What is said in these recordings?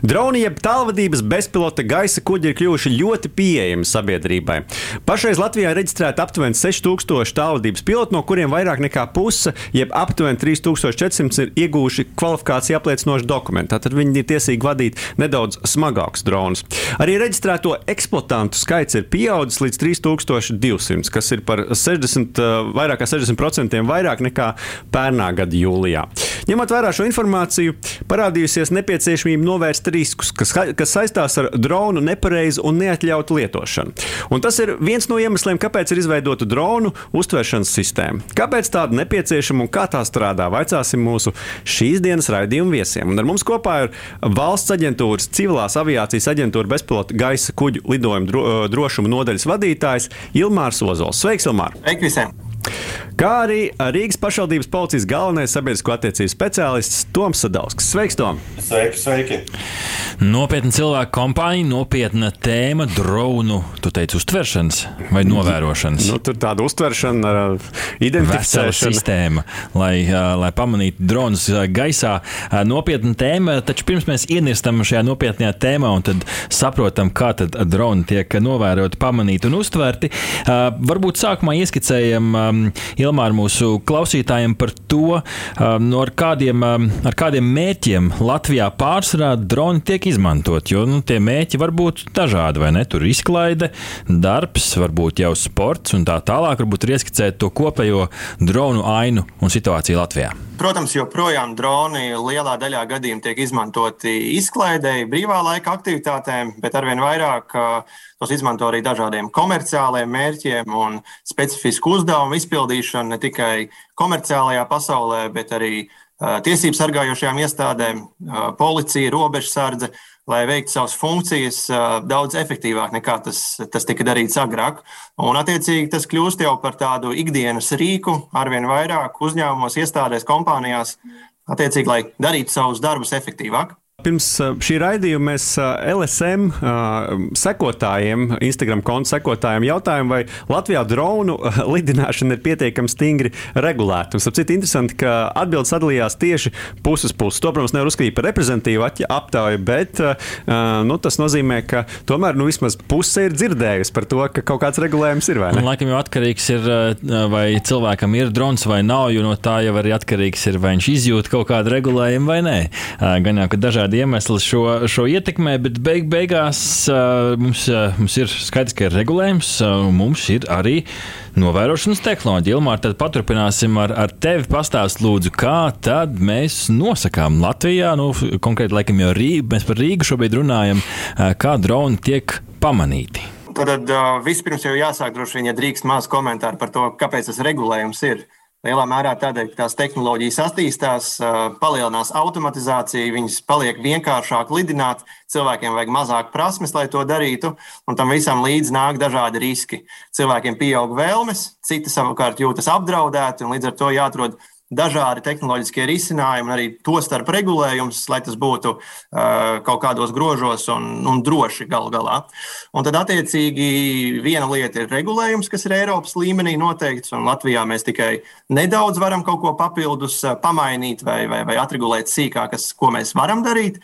Droni jeb tālvadības bezpilota gaisa kuģi ir kļuvuši ļoti pieejami sabiedrībai. Pašreiz Latvijā ir reģistrēta aptuveni 6000 tālvadības pilotu, no kuriem vairāk nekā puse, jeb aptuveni 3400 ir iegūši kvalifikāciju apliecinošu dokumentu. Tad viņi ir tiesīgi vadīt nedaudz smagākus dronus. Arī reģistrēto eksploatantu skaits ir pieaudzis līdz 3200, kas ir par 60, vairāk kā 60% vairāk nekā pērnā gada jūlijā. Ņemot vērā šo informāciju, parādījusies nepieciešamība novērst riskus, kas, kas saistās ar dronu nepareizu un neatļautu lietošanu. Un tas ir viens no iemesliem, kāpēc ir izveidota dronu uztveršanas sistēma. Kāpēc tāda nepieciešama un kā tā strādā? Vaicāsim mūsu šīs dienas raidījuma viesiem. Un ar mums kopā ir valsts aģentūras, civilās aviācijas aģentūra bezpilota gaisa kuģu lidojumu dro, drošuma nodaļas vadītājs Ilmārs Ozols. Sveiks, Ilmār! Sveiki visiem! Kā arī Rīgas pašvaldības policijas galvenais sabiedrisko attiecību speciālists Toms Sadausks. Sveiks, Tom! Sveiki, sveiki! Nopietna cilvēka kompānija, nopietna tēma, dronu, tu teici, uztveršanas vai novērošanas. Nu, tur tāda uztveršana, identificēšana. sistēma, lai, lai pamanītu dronus gaisā. Nopietna tēma, taču pirms mēs ienistam šajā nopietnajā tēmā un tad saprotam, kā tad droni tiek novēroti, pamanīti un uztverti, varbūt sākumā ieskicējam Ilmāru mūsu klausītājiem par to, no ar, kādiem, ar kādiem mērķiem Latvijā pārsvarā droni tiek izmantot. Jo nu, tie mērķi var būt dažādi, vai ne? Tur izklaide, darbs, varbūt jau sports un tā tālāk. Varbūt ir ieskicēt to kopējo dronu ainu un situāciju Latvijā. Protams, joprojām droni lielā daļā gadījumu tiek izmantoti izklaidēji, brīvā laika aktivitātēm, bet arvien vairāk tos izmanto arī dažādiem komerciāliem mērķiem un specifisku uzdevumu izpildīšanu ne tikai komerciālajā pasaulē, bet arī tiesību sargājošajām iestādēm, policija, robežsardze lai veiktu savas funkcijas daudz efektīvāk nekā tas, tas tika darīts agrāk. Un, attiecīgi, tas kļūst jau par tādu ikdienas rīku arvien vairāk uzņēmumos, iestādēs, kompānijās, attiecīgi, lai darītu savus darbus efektīvāk. Pirms šī raidījuma mēs LSM sekotājiem, Instagram konta sekotājiem jautājām, vai Latvijā dronu lidināšana ir pietiekami stingri regulēta. Un, citu, interesanti, ka atbildes sadalījās tieši puses puses. To, protams, nevar uzskatīt par reprezentīvu aptauju, bet nu, tas nozīmē, ka tomēr nu, vismaz puse ir dzirdējusi par to, ka kaut kāds regulējums ir. Un, laikam jau atkarīgs ir, vai cilvēkam ir drons vai nav, jo no tā jau arī atkarīgs ir, vai viņš izjūt kaut kādu regulējumu vai nē. Gan jau, ka dažādi dažādi iemesli šo, šo ietekmē, bet beig, beigās mums, mums ir skaidrs, ka ir regulējums, un mums ir arī novērošanas tehnoloģija. Ilmār, tad paturpināsim ar, ar tevi pastāst, lūdzu, kā tad mēs nosakām Latvijā, nu, konkrēti, laikam jau Rīga, mēs par Rīgu šobrīd runājam, kā droni tiek pamanīti. Tad uh, vispirms jau jāsāk droši vien, ja drīkst maz komentāru par to, kāpēc tas regulējums ir. Lielā mērā tādēļ, ka tās tehnoloģijas attīstās, palielinās automatizācija, viņas paliek vienkāršāk lidināt, cilvēkiem vajag mazāk prasmes, lai to darītu, un tam visam līdzi nāk dažādi riski. Cilvēkiem pieaug vēlmes, citi savukārt jūtas apdraudēti, un līdz ar to jāatrod dažādi tehnoloģiskie risinājumi, arī to starp regulējums, lai tas būtu uh, kaut kādos grožos un, un droši galu galā. Un tad, attiecīgi, viena lieta ir regulējums, kas ir Eiropas līmenī noteikts, un Latvijā mēs tikai nedaudz varam kaut ko papildus uh, pamainīt vai, vai, vai atregulēt sīkāk, kas, ko mēs varam darīt.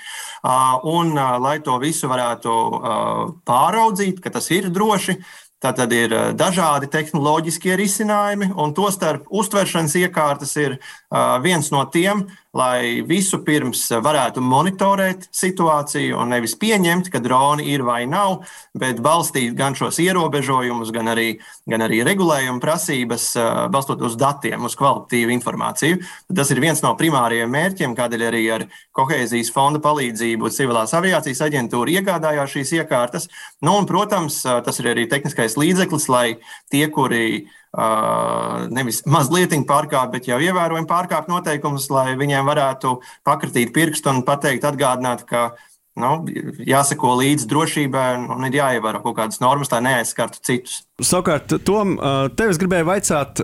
Uh, un, uh, lai to visu varētu uh, pāraudzīt, ka tas ir droši, Tātad ir eh, dažādi tehnoloģiskie risinājumi, un tostarp uztveršanas iekārtas ir uh, viens no tiem, lai visu pirms varētu monitorēt situāciju un nevis pieņemt, ka droni ir vai nav, bet balstīt gan šos ierobežojumus, gan arī, gan arī regulējumu prasības, balstot uz datiem, uz kvalitatīvu informāciju. Tas ir viens no primārajiem mērķiem, kādēļ arī ar kohēzijas fonda palīdzību civilās aviācijas aģentūra iegādājās šīs iekārtas. Nu, un, protams, tas ir arī tehniskais līdzeklis, lai tie, kuri nevis mazliet pārkāpt, bet jau ievērojami pārkāpt noteikumus, lai viņiem varētu pakratīt pirkstu un pateikt, atgādināt, ka nu, jāsako līdzi drošībai un, un ir jāievēro kaut kādas normas, lai neaizskartu citus. Savukārt, Tom, tev es gribēju vaicāt,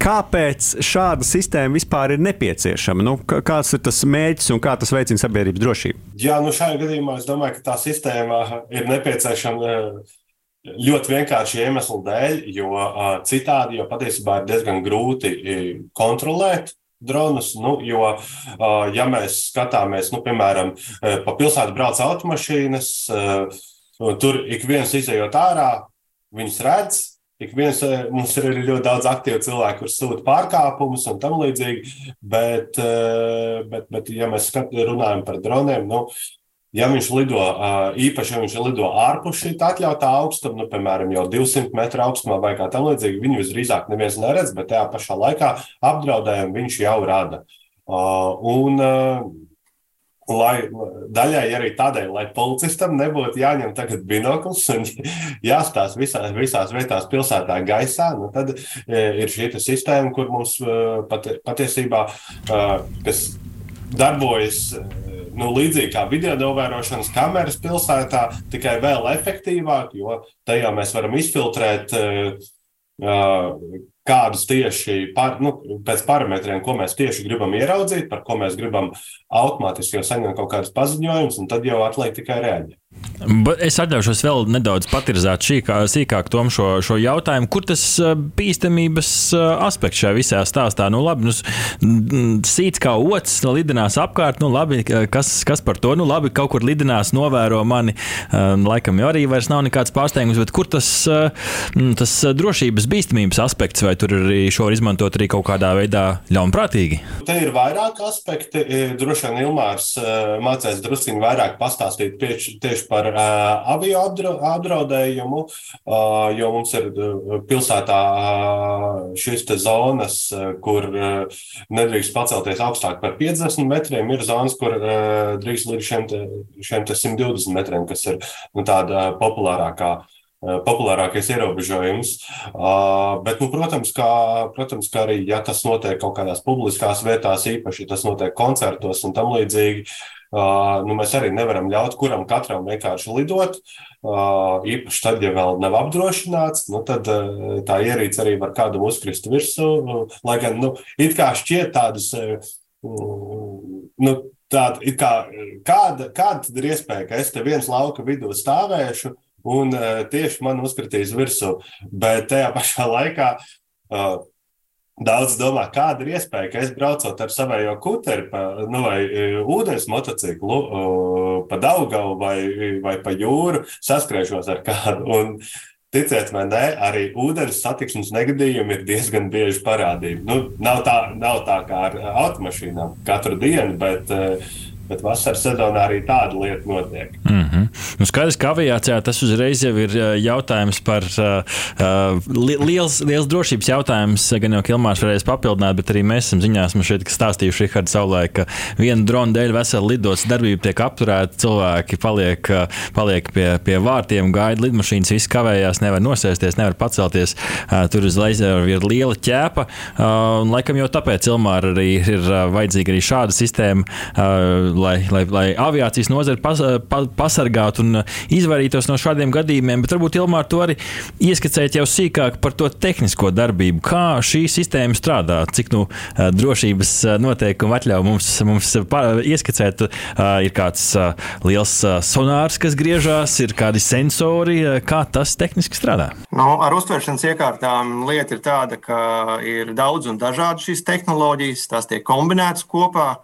kāpēc šāda sistēma vispār ir nepieciešama? Nu, kāds ir tas mērķis un kā tas veicina sabiedrības drošību? Jā, nu šajā gadījumā es domāju, ka tā sistēma ir nepieciešama ļoti vienkārši iemeslu dēļ, jo citādi jau patiesībā ir diezgan grūti kontrolēt dronus. Nu, jo, ja mēs skatāmies, nu, piemēram, pa pilsētu brauc automašīnas, tur ik viens izējot ārā, viņus redz. Ik viens, mums ir arī ļoti daudz aktīvu cilvēku, kuriem sūta pārkāpumus un tam līdzīgi. Bet, bet, bet ja mēs skat, runājam par droniem, nu, Ja viņš lido īpaši, ja viņš lido ārpus šī atļautā augstuma, nu, piemēram, jau 200 metru augstumā vai kā tam līdzīgi, viņu visdrīzāk neviens neredz, bet tajā pašā laikā apdraudējumu viņš jau rada. Un, lai, daļai arī tādēļ, lai policistam nebūtu jāņem tagad binokls un jāstāsta visās, visās vietās pilsētā gaisā, nu tad ir šī sistēma, kur mums pat, patiesībā, kas darbojas nu, līdzīgi kā video novērošanas kameras pilsētā, tikai vēl efektīvāk, jo tajā mēs varam izfiltrēt. Uh, kādus tieši par, nu, pēc parametriem, ko mēs tieši gribam ieraudzīt, par ko mēs gribam automātiski jau saņemt kaut kādus paziņojumus, un tad jau atliek tikai rēģēt. Es atļaušos vēl nedaudz patirzēt šīkā, sīkāk tom šo, šo jautājumu, kur tas bīstamības aspekts šajā visā stāstā. Nu, labi, nu, sīts kā otrs, nu, lidinās apkārt, nu, labi, kas, kas par to, nu, labi, kaut kur lidinās, novēro mani, laikam jau arī vairs nav nekāds pārsteigums, bet kur tas, tas drošības bīstamības aspekts, vai tur arī šo var izmantot arī kaut kādā veidā ļaunprātīgi? Te ir vairāk aspekti. Droši vien Ilmārs mācēs drusciņi vairāk pastāstīt tieši tieši par uh, avio apdraudējumu, uh, jo mums ir pilsētā uh, šīs zonas, uh, kur uh, nedrīkst pacelties augstāk par 50 metriem. Ir zonas, kur uh, drīkst līdz šiem, te, šiem te 120 metriem, kas ir nu, tāda populārākā populārākais ierobežojums. Uh, bet, nu, protams, kā, protams, kā arī, ja tas notiek kaut kādās publiskās vietās, īpaši, ja tas notiek koncertos un tam līdzīgi, Uh, nu, mēs arī nevaram ļaut kuram katram vienkārši lidot. Uh, īpaši tad, ja vēl nav apdrošināts, nu, tad uh, tā ierīce arī var kādam uzkrist virsū. Lai gan nu, it kā šķiet tādas. Nu, Tāda, kā, kāda, kāda ir iespēja, ka es te viens lauka vidū stāvēšu un uh, tieši man uzkritīs virsū, bet tajā pašā laikā uh, Daudz domā, kāda ir iespēja, ka es braucot ar savējo kuteri pa, nu, vai e, ūdens motociklu pa Daugavu vai, vai pa jūru, saskrēšos ar kādu. Un, Ticiet vai nē, arī ūdens satiksmes negadījumi ir diezgan bieži parādība. Nu, nav, tā, nav tā kā ar automašīnām katru dienu, bet uh, bet vasaras sezonā arī tāda lieta notiek. Mm -hmm. nu, skaidrs, ka aviācijā tas uzreiz jau ir jautājums par uh, li liels, liels drošības jautājums. Gan jau Kilmārs varēs papildināt, bet arī mēs esam ziņās, mēs šeit stāstījuši Rihards savulaik, ka viena drona dēļ vesela lidos darbība tiek apturēta, cilvēki paliek, paliek pie, pie vārtiem, gaida lidmašīnas, viss kavējās, nevar nosēsties, nevar pacelties. Uh, tur uzreiz ir liela ķēpa, uh, un laikam jau tāpēc Ilmāra arī ir vajadzīga arī šāda sistēma lai, lai, lai aviācijas nozare pas, pa, pasargātu un izvairītos no šādiem gadījumiem. Bet varbūt Ilmār to arī ieskicēt jau sīkāk par to tehnisko darbību, kā šī sistēma strādā, cik nu, drošības noteikumi atļauj mums, mums ieskicēt. Ir kāds liels sonārs, kas griežās, ir kādi sensori, kā tas tehniski strādā. Nu, ar uztveršanas iekārtām lieta ir tāda, ka ir daudz un dažādas šīs tehnoloģijas, tās tiek kombinētas kopā.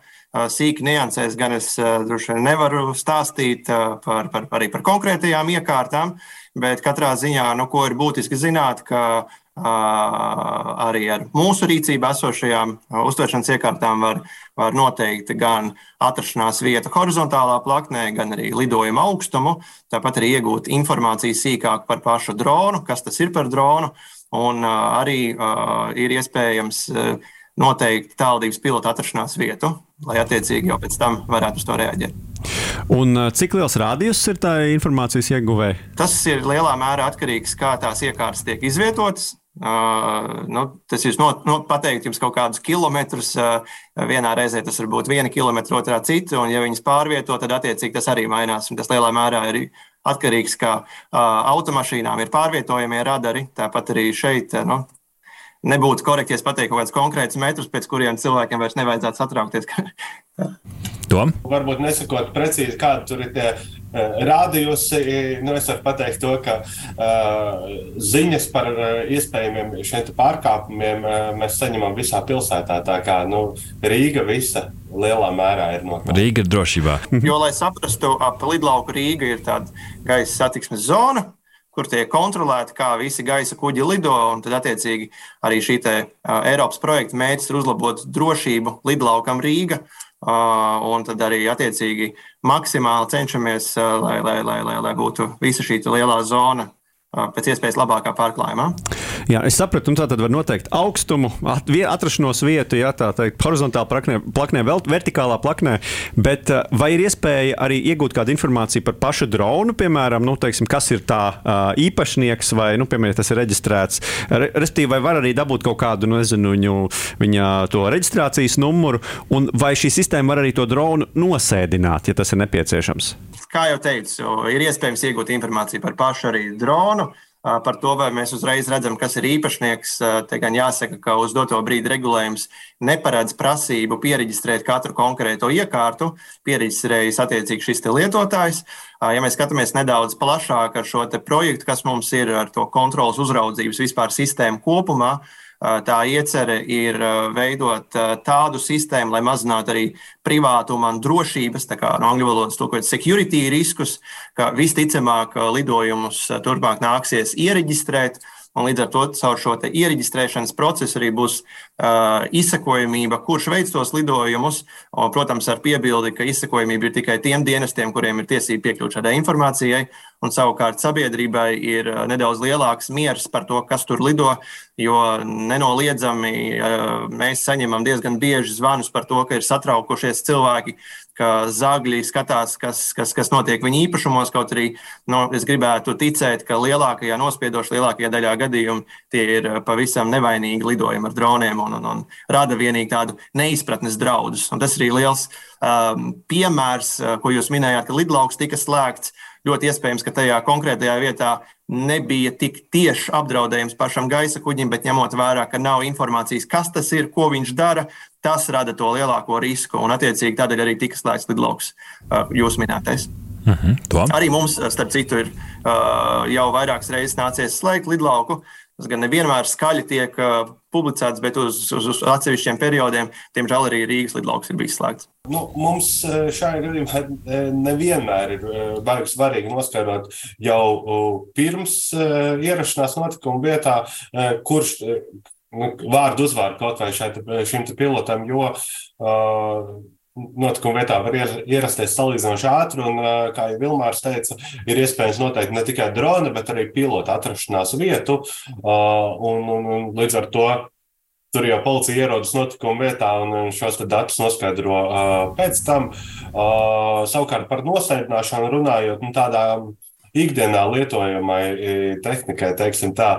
Sīki niansēs gan es droši vien nevaru stāstīt par, par, arī par konkrētajām iekārtām, bet katrā ziņā, nu, ko ir būtiski zināt, ka arī ar mūsu rīcībā esošajām uztveršanas iekārtām var, var noteikt gan atrašanās vietu horizontālā plaknē, gan arī lidojuma augstumu. Tāpat arī iegūt informāciju sīkāk par pašu dronu, kas tas ir par dronu. Un arī ir iespējams noteikt tālvadības pilota atrašanās vietu, lai attiecīgi jau pēc tam varētu uz to reaģēt. Un cik liels rādījums ir tā informācijas ieguvēja? Tas ir lielā mērā atkarīgs no tā, kā tās iekārtas tiek izvietotas. Uh, nu, tas ir no, no, pateikt jums kaut kādus kilometrus. Uh, vienā reizē tas var būt viena kilometra, otrā cita, un ja viņas pārvieto, tad attiecīgi tas arī mainās. Un tas lielā mērā ir atkarīgs no kā uh, automašīnām ir pārvietojamie radari. Tāpat arī šeit nu, nebūtu korekti, ja es pateiktu kaut kādus konkrētus metrus, pēc kuriem cilvēkiem vairs nevajadzētu satraukties. Tom? Varbūt nesakot precīzi, kāda tur ir tie uh, rādījusi. Nu, es varu pateikt to, ka uh, ziņas par uh, iespējamiem šiem pārkāpumiem uh, mēs saņemam visā pilsētā. Tā kā nu, Rīga visa lielā mērā ir noteikta. Rīga ir drošībā. jo, lai saprastu, ap lidlauku Rīga ir tāda gaisa satiksmes zona kur tiek kontrolēti, kā visi gaisa kuģi lido. Tad, attiecīgi, arī šī te, uh, Eiropas projekta mērķis ir uzlabot drošību lidlaukam Rīga. Uh, un tad arī attiecīgi maksimāli cenšamies, uh, lai, lai, lai, lai, lai būtu visa šī lielā zona pēc iespējas labākā pārklājumā. Jā, es sapratu, un tā tad var noteikt augstumu, at, atrašanos vietu, jā, tā teikt, horizontālā plaknē, plaknē vertikālā plaknē, bet vai ir iespēja arī iegūt kādu informāciju par pašu dronu, piemēram, nu, teiksim, kas ir tā īpašnieks, vai, nu, piemēram, tas ir reģistrēts, respektīvi, vai var arī dabūt kaut kādu, nu, nezinu, viņu, viņa to reģistrācijas numuru, un vai šī sistēma var arī to dronu nosēdināt, ja tas ir nepieciešams? Kā jau teicu, ir iespējams iegūt informāciju par pašu arī dronu. Par to, vai mēs uzreiz redzam, kas ir īpašnieks, te gan jāsaka, ka uz doto brīdi regulējums neparedz prasību pieregistrēt katru konkrēto iekārtu, pieregistrējas attiecīgi šis lietotājs. Ja mēs skatāmies nedaudz plašāk ar šo projektu, kas mums ir ar to kontrolas uzraudzības vispār sistēmu kopumā, Tā iecerē ir veidot tādu sistēmu, lai mazinātu arī privātuma un drošības, kā no angļu valodas tulkojot, security riskus, ka visticamāk lidojumus turpmāk nāksies iereģistrēt. Un līdz ar to caur šo iereģistrēšanas procesu arī būs uh, izsakojamība, kurš veids tos lidojumus. Un, protams, ar piebildi, ka izsakojamība ir tikai tiem dienestiem, kuriem ir tiesība piekļūt šādai informācijai. Un savukārt sabiedrībai ir nedaudz lielāks miers par to, kas tur lido, jo nenoliedzami uh, mēs saņemam diezgan bieži zvanus par to, ka ir satraukušies cilvēki, ka zagļi skatās, kas, kas, kas notiek viņu īpašumos. Kaut arī nu, es gribētu ticēt, ka lielākajā nospiedošā, lielākajā daļā gadījumu tie ir pavisam nevainīgi lidojumi ar droniem un, un, un rada vienīgi tādu neizpratnes draudus. Un tas ir liels um, piemērs, ko jūs minējāt, ka lidlauks tika slēgts. Ļoti iespējams, ka tajā konkrētajā vietā nebija tik tieši apdraudējums pašam gaisa kuģim, bet ņemot vērā, ka nav informācijas, kas tas ir, ko viņš dara, tas rada to lielāko risku. Un, attiecīgi, tādēļ arī tika slēgts lidlauks, uh, jūs minētais. Uh mhm, -huh, arī mums, uh, starp citu, ir uh, jau vairākas reizes nācies slēgt lidlauku. Tas gan nevienmēr skaļi tiek publicēts, bet uz, uz, uz atsevišķiem periodiem, diemžēl, arī Rīgas lidlauks ir bijis slēgts. Nu, mums šajā gadījumā nevienmēr ir baigi svarīgi noskaidrot jau pirms ierašanās notikuma vietā, kurš nu, vārdu uzvārdu kaut vai šeit, šim pilotam, jo uh, notikuma vietā var ierasties salīdzinoši ātri. Un, kā jau Vilmārs teica, ir iespējams noteikt ne tikai drona, bet arī pilota atrašanās vietu. Un, un, un līdz ar to tur jau policija ierodas notikuma vietā un šos datus noskaidro pēc tam. Savukārt par nosēdināšanu runājot, nu, tādā ikdienā lietojamai tehnikai, teiksim tā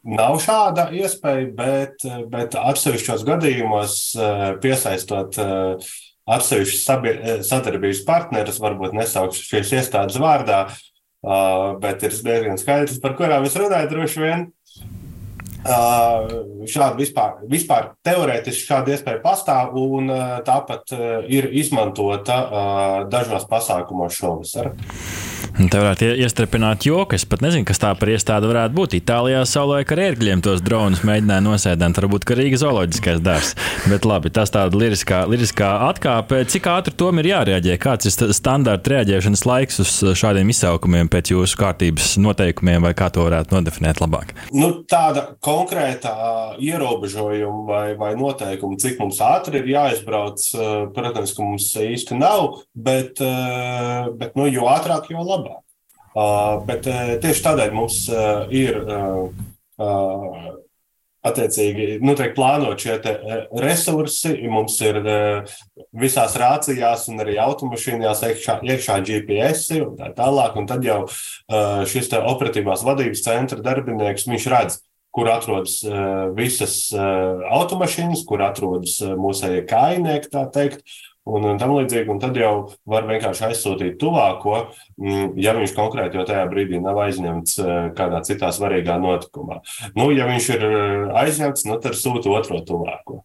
Nav šāda iespēja, bet, bet atsevišķos gadījumos eh, piesaistot eh, atsevišķus eh, sadarbības partnerus, varbūt nesaukšu šīs iestādes vārdā, bet ir diezgan skaidrs, par kurām es runāju droši vien. Šāda vispār, vispār teorētiski šāda iespēja pastāv, un tāpat ir izmantota dažos pasākumos šovasar. Te varētu iestrādāt joku. Es pat nezinu, kas tā par iestādi varētu būt. Itālijā savulaik ar ērgļiem tos dronus mēģināja nosēdēt. Varbūt ka Rīgas zooloģiskais dārzs. Bet labi, tas tāda liriskā, liriskā atkāpe. Cik ātri tom ir jārēģē? Kāds ir standarta reaģēšanas laiks uz šādiem izsaukumiem pēc jūsu kārtības noteikumiem, vai kā to varētu nodefinēt labāk? Nu, tāda konkrēta ierobežojuma vai, vai noteikuma, cik mums ātri ir jāizbrauc, protams, ka mums īsti nav, bet, bet nu, jo ātrāk, jo labāk. Uh, bet uh, tieši tādēļ mums uh, ir attiecīgi nu, plānot šie resursi. Mums ir visās rācijās un arī automašīnās iekšā, iekšā GPS un tā tālāk. Un tad jau šis operatīvās vadības centra darbinieks redz, kur atrodas visas automašīnas, kur atrodas mūsu kājnieki, tā teikt. Un, un tam līdzīgi. Un tad jau var vienkārši aizsūtīt tuvāko, mm, ja viņš konkrēti jau tajā brīdī nav aizņemts kādā citā svarīgā notikumā. Nu, ja viņš ir aizņemts, nu, tad sūta otro tuvāko.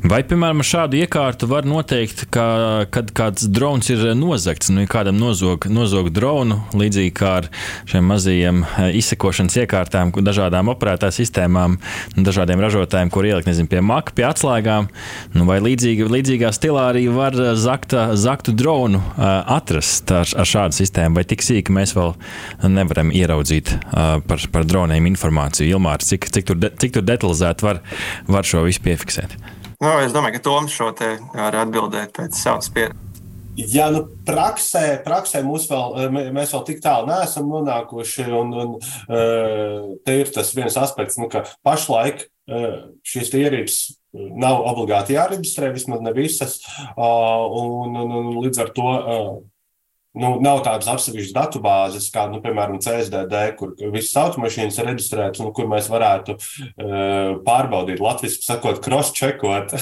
Vai, piemēram, šādu iekārtu var noteikt, ka, kad kāds drons ir nozagts? Nu, ja kādam nozog, nozog dronu, līdzīgi kā ar šiem mazajiem eh, izsekošanas iekārtām, dažādām operētā sistēmām, dažādiem ražotājiem, kur ielikt nezinu, pie maka, pie atslēgām, nu, vai līdzīgi, līdzīgā stilā arī var zakta, zaktu dronu uh, atrast ar, ar šādu sistēmu, vai tik sīki mēs vēl nevaram ieraudzīt uh, par, par droniem informāciju. Ilmārs, cik, cik, tur, de, cik tur detalizēti var, var šo visu piefiksēt? Nu, es domāju, ka Toms šo te var atbildēt pēc savas pieredzes. Ja nu praksē, praksē vēl, mēs vēl tik tālu neesam nonākuši, un, un te ir tas viens aspekts, nu, ka pašlaik šīs ierīces nav obligāti jāreģistrē, vismaz ne visas, un, un, un līdz ar to nu, nav tādas atsevišķas datubāzes, kā, nu, piemēram, CSDD, kur visas automašīnas ir reģistrētas un kur mēs varētu uh, pārbaudīt, latviešu sakot, cross-checkot.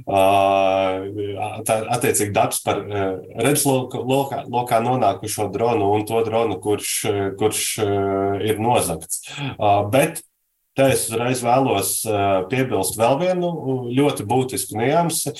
Tā, attiecīgi datus par uh, redzeslokā lokā nonākušo dronu un to dronu, kurš, kurš ir nozagts. Bet te es uzreiz vēlos piebilst vēl vienu ļoti būtisku niansi.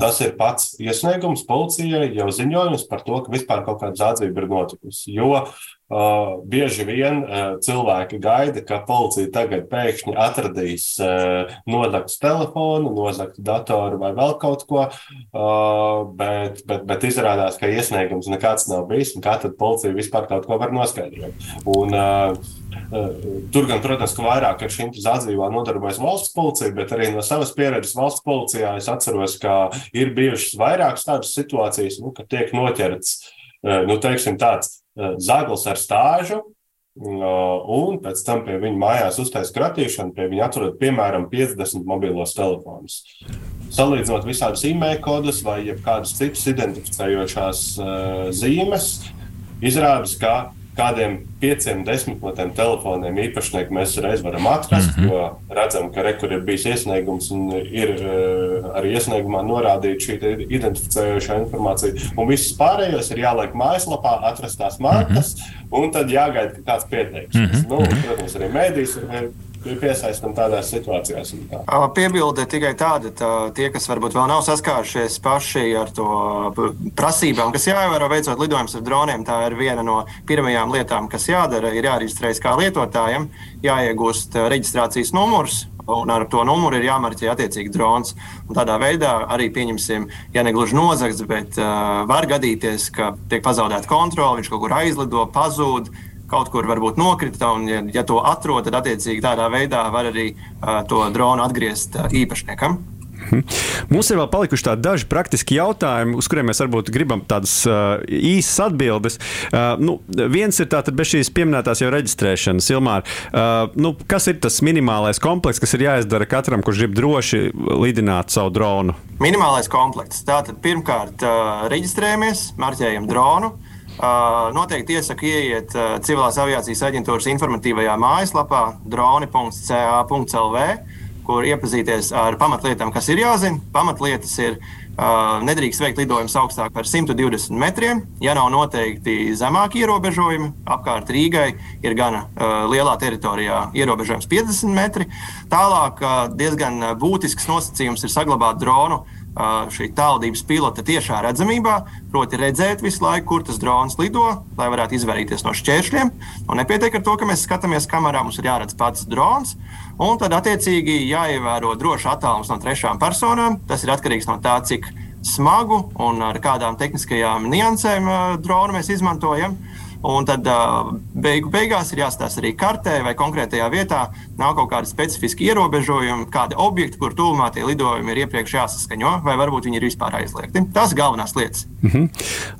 Tas ir pats iesniegums policijai, jau ziņojums par to, ka vispār kaut kāda zādzība ir notikusi. Jo uh, bieži vien uh, cilvēki gaida, ka policija tagad pēkšņi atradīs uh, nozagtu telefonu, nozagtu datoru vai vēl kaut ko, uh, bet, bet, bet izrādās, ka iesniegums nekāds nav bijis, un kā tad policija vispār kaut ko var noskaidrot. Un, uh, Tur gan, protams, ka vairāk ar šīm zādzīvām nodarbojas valsts policija, bet arī no savas pieredzes valsts policijā es atceros, ka ir bijušas vairākas tādas situācijas, nu, kad tiek noķerts nu, teiksim, tāds zaglis ar stāžu. Un pēc tam pie viņa mājās uztaisīt kratīšanu, pie viņa atrod piemēram 50 mobilos telefonus. Salīdzinot visādus e-mail kodus vai kādas citas identificējošās uh, zīmes, izrādās, ka kādiem pieciem, desmit no tiem telefoniem īpašnieki mēs reiz varam atrast, mm -hmm. jo redzam, ka rekur ir bijis iesniegums un ir uh, arī iesniegumā norādīta šī identificējošā informācija. Un viss pārējais ir jāliek mājaslapā, atrastās markas, mm -hmm. un tad jāgaida, ka kāds pieteiksies. Mm -hmm. nu, protams, arī mēdīs ir piesaistam tādās situācijās. Tā. Piebilde tikai tāda, ka tie, kas varbūt vēl nav saskārušies paši ar to prasībām, kas jāievēro veicot lidojumus ar droniem, tā ir viena no pirmajām lietām, kas jādara. Ir jāreģistrējas kā lietotājiem, jāiegūst reģistrācijas numurs. Un ar to numuru ir jāmarķē attiecīgi drons. Un tādā veidā arī pieņemsim, ja ne gluži nozagts, bet uh, var gadīties, ka tiek pazaudēta kontrole, viņš kaut kur aizlido, pazūd, kaut kur varbūt nokrita, un, ja, ja to atrod, tad attiecīgi tādā veidā var arī uh, to dronu atgriezt uh, īpašniekam. Mhm. Mums ir vēl palikuši daži praktiski jautājumi, uz kuriem mēs varbūt gribam tādas uh, īsas atbildes. Uh, nu, viens ir tātad bez šīs pieminētās jau reģistrēšanas, Ilmār. Uh, nu, kas ir tas minimālais komplekss, kas ir jāizdara katram, kurš grib droši lidināt savu dronu? Minimālais komplekss. Tātad pirmkārt uh, reģistrējamies, marķējam dronu. Uh, Noteikti iesaku ieiet Civilās aviācijas aģentūras informatīvajā mājaslapā droni.ca.lv, kur iepazīties ar pamatlietām, kas ir jāzina. Pamatlietas ir nedrīkst veikt lidojumus augstāk par 120 metriem, ja nav noteikti zemāki ierobežojumi. Apkārt Rīgai ir gana uh, lielā teritorijā ierobežojums 50 metri. Tālāk uh, diezgan būtisks nosacījums ir saglabāt dronu uh, šī tālredzības pilota tiešā redzamībā, proti, redzēt visu laiku, kur tas drons lido, lai varētu izvairīties no šķēršļiem. Un nepietiek ar to, ka mēs skatāmies kamerā, mums ir jāredz pats drons. Un tad, attiecīgi, jāievēro drošs attālums no trešām personām. Tas ir atkarīgs no tā, cik smagu un ar kādām tehniskajām niansēm dronu mēs izmantojam. Un tad beigu beigās ir jāstāsta arī kartē vai konkrētajā vietā. Nav kaut kādi specifiski ierobežojumi, kādi objekti, kur tuvumā tie lidojumi ir iepriekš jāsaskaņo, vai varbūt viņi ir vispār aizliegti. Tas ir galvenās lietas. Mm -hmm.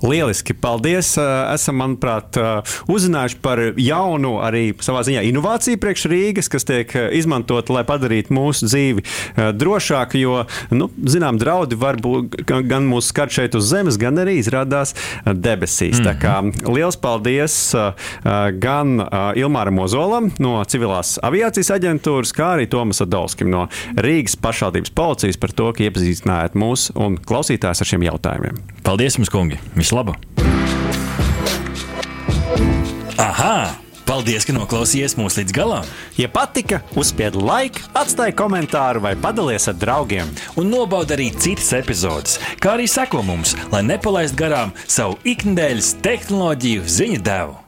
Lieliski, paldies. Esam, manuprāt, uzzinājuši par jaunu, arī savā ziņā inovāciju priekš Rīgas, kas tiek izmantota, lai padarītu mūsu dzīvi drošāku. Jo, nu, zinām, draudi var būt gan mūsu skart šeit uz zemes, gan arī izrādās debesīs. Mm -hmm. Tā kā liels paldies! Gan Ilmāram Ozolam no Civilās aviācijas aģentūras, kā arī Tomas Adolskim no Rīgas pašvaldības policijas par to, ka iepazīstinājāt mūs un klausītājs ar šiem jautājumiem. Paldies jums, kungi! Vislabāk! Aha! Paldies, ka noklausījāties mūsu līdz galam! Ja patika, uzspiediet laiku, atstājiet komentāru vai padalieties ar draugiem. Un nobaudiet arī citas epizodes, kā arī sekot mums, lai nepalaistu garām savu ikdienas tehnoloģiju ziņu devumu.